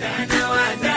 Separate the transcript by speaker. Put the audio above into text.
Speaker 1: I know, I know.